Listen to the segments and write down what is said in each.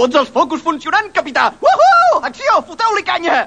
Tots els focus funcionant, capità! Uhú! Acció! Foteu-li canya!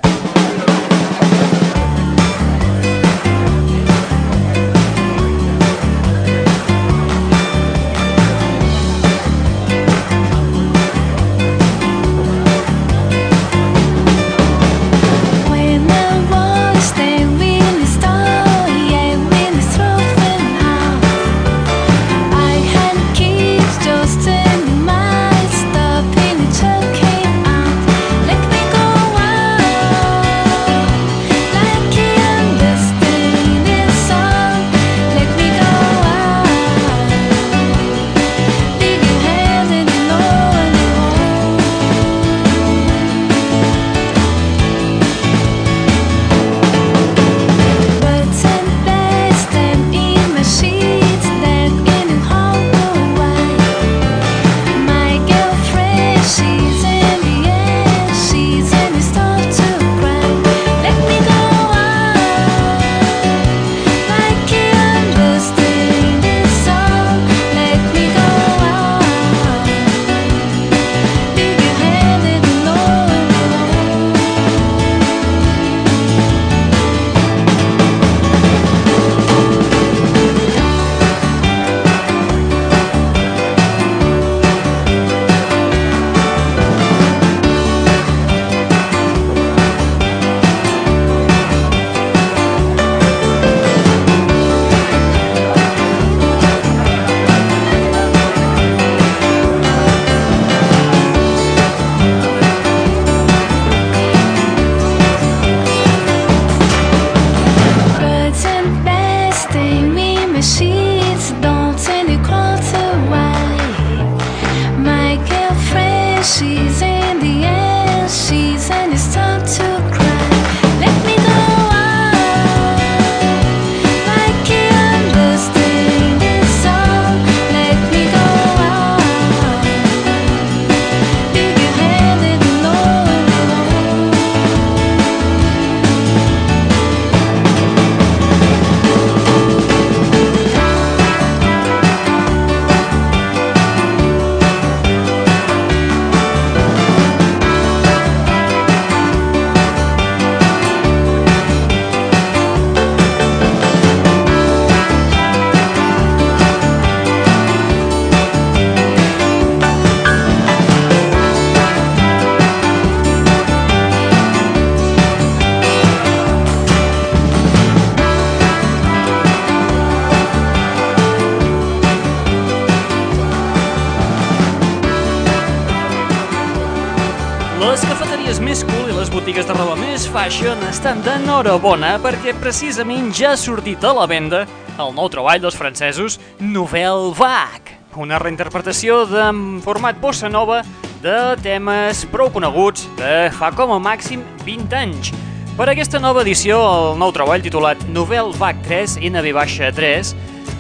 Estan d'enhorabona perquè precisament ja ha sortit a la venda el nou treball dels francesos Nouvelle Vague, una reinterpretació de format bossa nova de temes prou coneguts de fa com a màxim 20 anys. Per aquesta nova edició, el nou treball titulat Nouvelle Vague 3 NV-3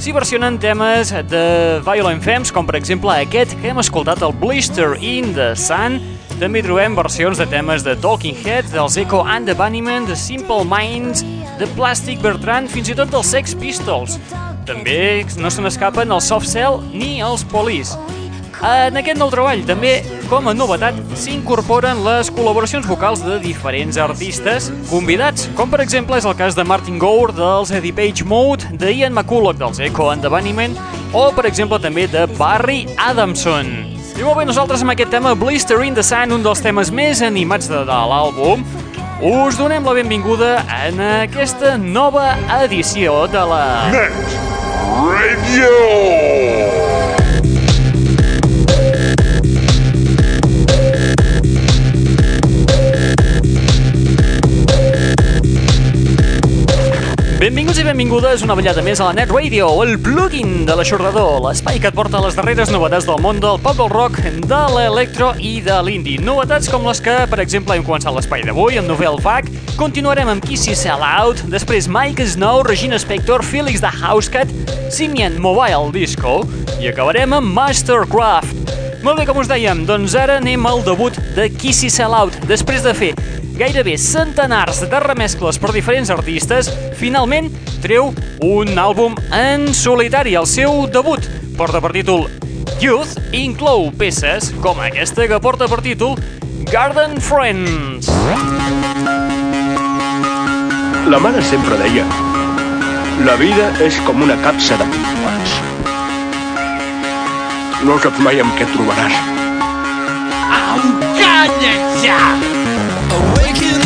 s'hi versionen temes de Violent Femmes, com per exemple aquest que hem escoltat, el Blister in the Sun. També trobem versions de temes de Talking Heads, dels Echo and the Bunnymen, de Simple Minds, de Plastic Bertrand, fins i tot dels Sex Pistols. També no se n'escapen els Soft Cell ni els Police. En aquest nou treball, també, com a novetat, s'incorporen les col·laboracions vocals de diferents artistes convidats, com per exemple és el cas de Martin Gore dels Eddie Page Mode, de Ian McCulloch dels Echo and the Bunnymen, o per exemple també de Barry Adamson. I molt bé, nosaltres amb aquest tema Blister in the Sun, un dels temes més animats de, de l'àlbum, us donem la benvinguda en aquesta nova edició de la... Net Radio. Benvinguts i benvingudes una ballada més a la Net Radio, el plugin de l'aixordador, l'espai que et porta les darreres novetats del món del pop del rock, de l'electro i de l'indie. Novetats com les que, per exemple, hem començat l'espai d'avui amb Novel Vac, continuarem amb Kissy Sell Out, després Mike Snow, Regina Spector, Felix the Housecat, Simian Mobile Disco i acabarem amb Mastercraft. Molt bé, com us dèiem, doncs ara anem al debut de Kissy Sell Out. Després de fer gairebé centenars de remescles per diferents artistes, finalment treu un àlbum en solitari, el seu debut. Porta per títol Youth inclou peces com aquesta que porta per títol Garden Friends. La mare sempre deia La vida és com una capsa de pingüins. No saps mai amb què trobaràs. Awake in the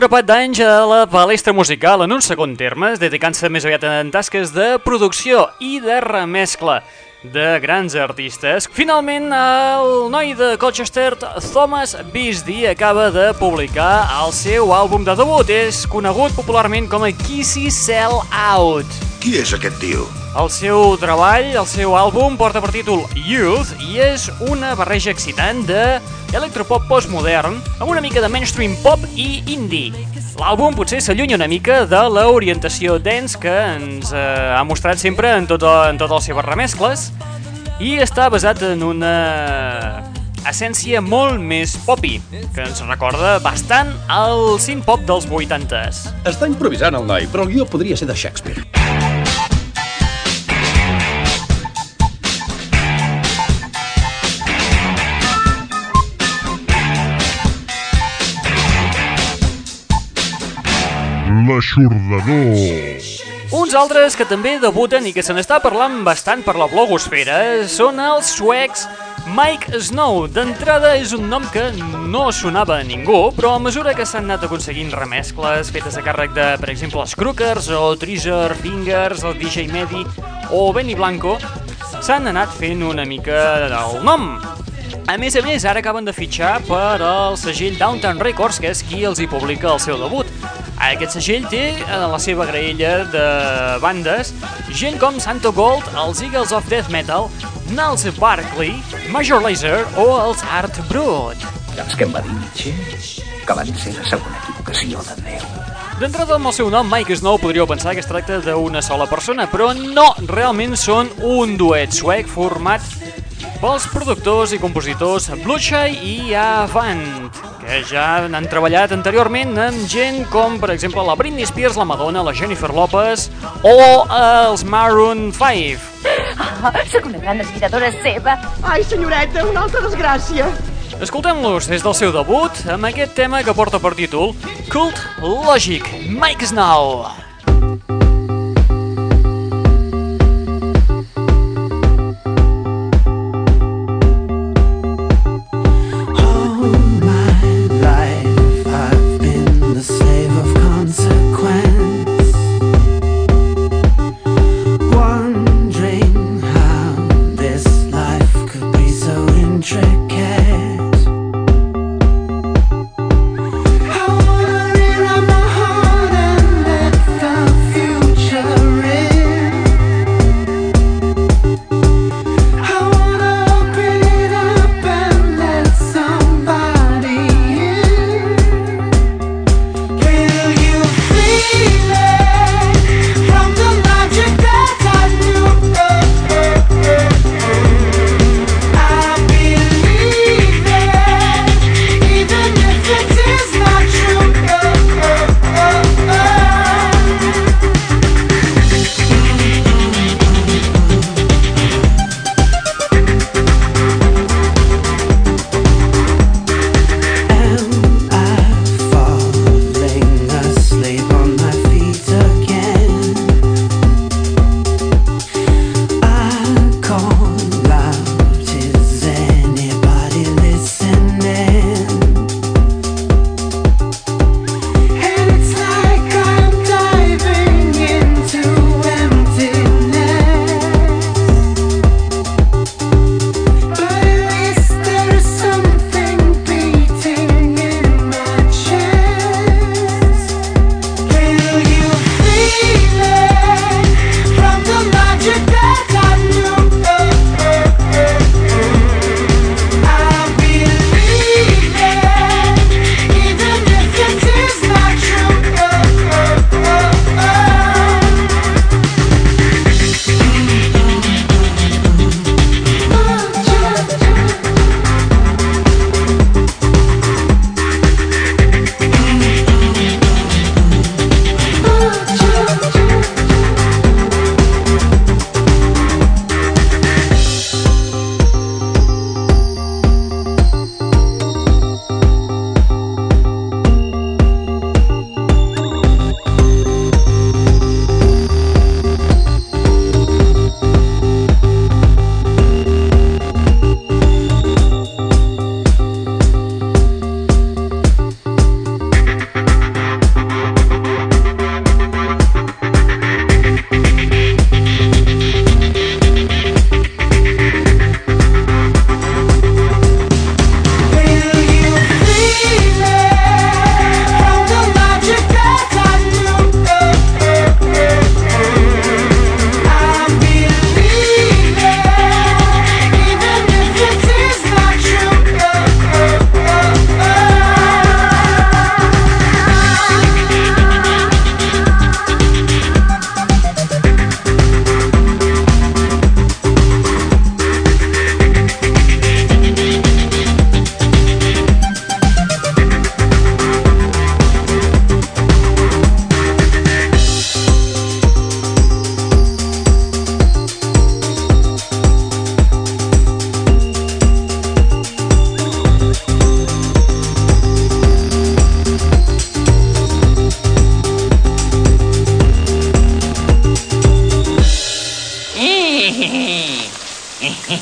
grapat d'anys a la palestra musical en un segon terme, dedicant-se més aviat en tasques de producció i de remescla de grans artistes, finalment el noi de Colchester, Thomas Beastie, acaba de publicar el seu àlbum de debut. És conegut popularment com a Kissy Sell Out. Qui és aquest tio? El seu treball, el seu àlbum, porta per títol Youth i és una barreja excitant de electropop postmodern amb una mica de mainstream pop i indie. L'àlbum potser s'allunya una mica de l'orientació dance que ens eh, ha mostrat sempre en, tot, en totes les seves remescles i està basat en una essència molt més popi, que ens recorda bastant el synth-pop dels 80s. Està improvisant el noi, però el guió podria ser de Shakespeare. L'aixordador. Uns altres que també debuten i que se n'està parlant bastant per la blogosfera són els suecs Mike Snow. D'entrada és un nom que no sonava a ningú, però a mesura que s'han anat aconseguint remescles fetes a càrrec de, per exemple, els Crookers o Treasure Fingers, el DJ Medi o Benny Blanco, s'han anat fent una mica del nom. A més a més, ara acaben de fitxar per al segell Downtown Records, que és qui els hi publica el seu debut. Aquest segell té a la seva graella de bandes gent com Santo Gold, els Eagles of Death Metal, Niles Barkley, Major Lazer o els Art Brut. Saps què em va dir Nietzsche? Que van ser la segona equivocació de Déu. D'entrada amb el seu nom, Mike Snow, podríeu pensar que es tracta d'una sola persona, però no, realment són un duet suec format pels productors i compositors Bloodshy i Avant, que ja han treballat anteriorment amb gent com, per exemple, la Britney Spears, la Madonna, la Jennifer Lopez o eh, els Maroon 5. Oh, ah, sóc una gran admiradora seva. Ai, senyoreta, una altra desgràcia. Escoltem-los des del seu debut amb aquest tema que porta per títol Cult Logic, Mike Snow.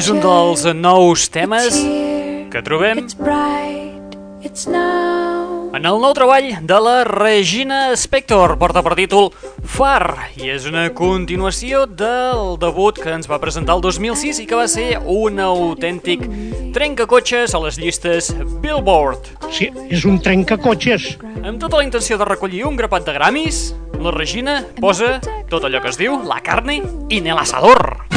És un dels nous temes que trobem en el nou treball de la Regina Spector. Porta per títol Far i és una continuació del debut que ens va presentar el 2006 i que va ser un autèntic trencacotxes a les llistes Billboard. Sí, és un trencacotxes. Amb tota la intenció de recollir un grapat de Grammys, la Regina posa tot allò que es diu la carne in el asador.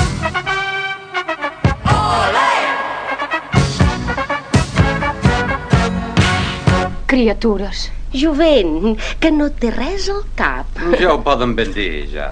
Criatures. Jovent, que no té res al cap. Ja ho poden ben dir, ja.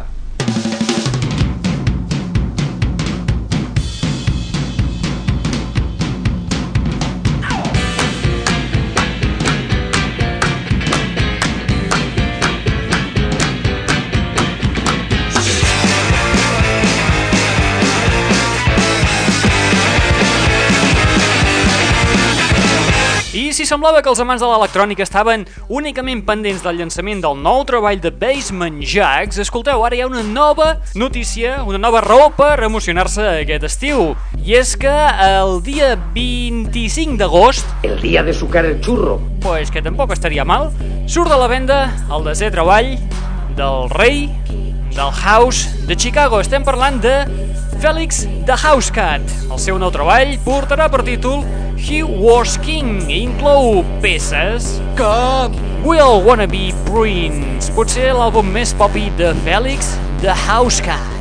Semblava que els amants de l'electrònica estaven únicament pendents del llançament del nou treball de Basement Jacks, escolteu, ara hi ha una nova notícia, una nova raó per emocionar-se aquest estiu. I és que el dia 25 d'agost, El día de sucar el churro. pues que tampoc estaria mal, surt de la venda el desè treball del rei del House de Chicago. Estem parlant de Félix the Housecat. El seu nou treball portarà per títol He Was King i inclou peces com Will Wanna Be Prince, potser l'àlbum més popi de Félix the Housecat.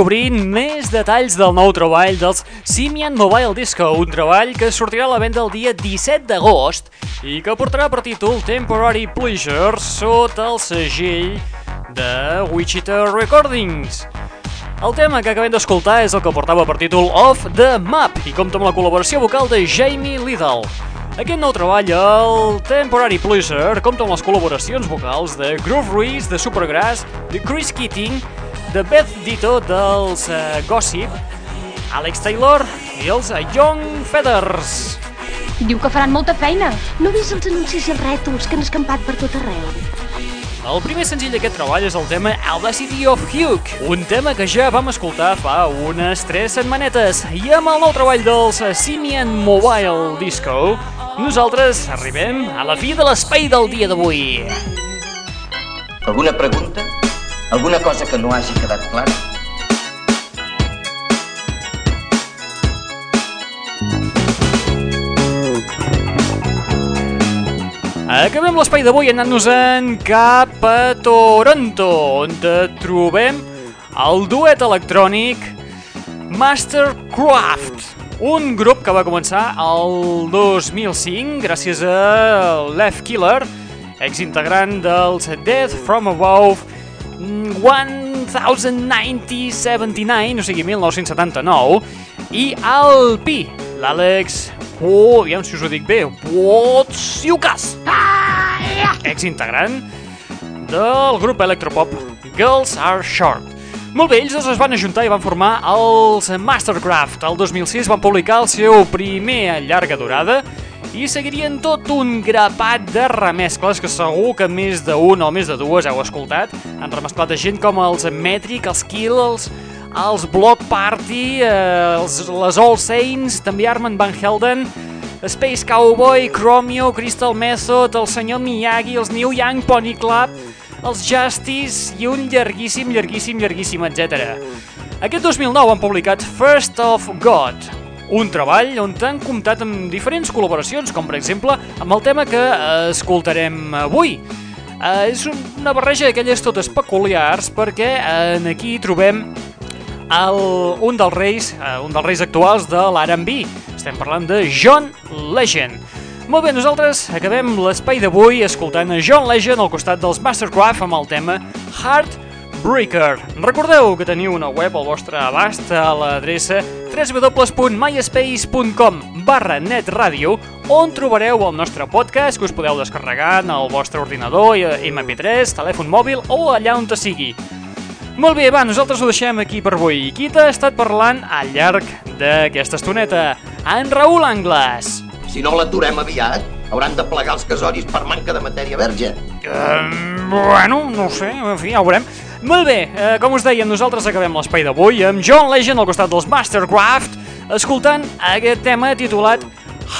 Descobrint més detalls del nou treball dels Simian Mobile Disco, un treball que sortirà a la venda el dia 17 d'agost i que portarà per títol Temporary Pleasure sota el segell de Wichita Recordings. El tema que acabem d'escoltar és el que portava per títol Off the Map i compta amb la col·laboració vocal de Jamie Liddell. Aquest nou treball, el Temporary Pleasure, compta amb les col·laboracions vocals de Groove Ruiz, de Supergrass, de Chris Keating, de Beth Ditto dels uh, Gossip, Alex Taylor i els uh, Young Feathers. Diu que faran molta feina. No ves els anuncis i els rètols que han escampat per tot arreu? El primer senzill d'aquest treball és el tema Audacity of Hugh, un tema que ja vam escoltar fa unes 3 setmanetes. I amb el nou treball dels Simian Mobile Disco, Nosaltres arribem a la fi de l'espai del dia d'avui. Alguna pregunta? Alguna cosa que no hagi quedat clara? Acabem l'espai d'avui anant-nos-en cap a Toronto, on trobem el duet electrònic Mastercraft, un grup que va començar el 2005 gràcies a Left Killer, exintegrant dels Death From Above 109079, o sigui 1979, i el Pi, l'Àlex Oh, aviam si us ho dic bé. Wotsiukas! Ex-integrant del grup electropop Girls Are Short. Molt bé, ells es van ajuntar i van formar els Mastercraft. El 2006 van publicar el seu primer llarga durada i seguirien tot un grapat de remescles que segur que més d'un o més de dues heu escoltat. Han remesclat de gent com els Metric, els Kill, els, els Block Party, eh, els, les All Saints, també Armand Van Helden, Space Cowboy, Chromio, Crystal Method, el senyor Miyagi, els New Young Pony Club, els Justice i un llarguíssim, llarguíssim, llarguíssim, etc. Aquest 2009 han publicat First of God, un treball on han comptat amb diferents col·laboracions, com per exemple amb el tema que eh, escoltarem avui. Eh, és una barreja d'aquelles totes peculiars perquè eh, aquí trobem el, un dels reis, un dels reis actuals de l'R&B. Estem parlant de John Legend. Molt bé, nosaltres acabem l'espai d'avui escoltant a John Legend al costat dels Mastercraft amb el tema Heartbreaker. Recordeu que teniu una web al vostre abast a l'adreça www.myspace.com barra netradio on trobareu el nostre podcast que us podeu descarregar en el vostre ordinador, MP3, telèfon mòbil o allà on te sigui. Molt bé, va, nosaltres ho deixem aquí per avui. Qui t'ha estat parlant al llarg d'aquesta estoneta? En Raül Angles. Si no l'aturem aviat, hauran de plegar els casoris per manca de matèria verge. Um, bueno, no sé, en fi, ja ho veurem. Molt bé, eh, com us dèiem, nosaltres acabem l'espai d'avui amb John Legend al costat dels Mastercraft, escoltant aquest tema titulat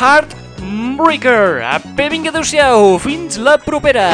Heartbreaker. Apa, vinga, adeu-siau, fins la propera.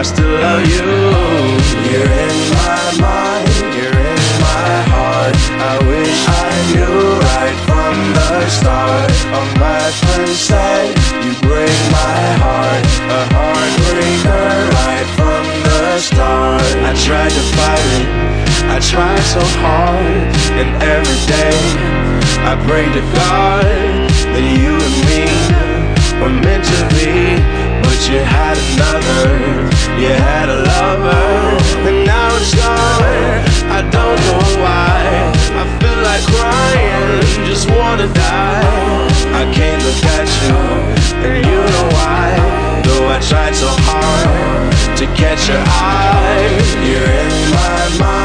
I still love you. You're in my mind, you're in my heart. I wish I knew right from the start. All my friends said you break my heart, a heartbreaker right from the start. I tried to fight it, I tried so hard, and every day I pray to God that you and me were meant to be. But you had another, you had a lover, and now it's gone. I don't know why. I feel like crying, just wanna die. I can't look at you, and you know why. Though I tried so hard to catch your eye, you're in my mind,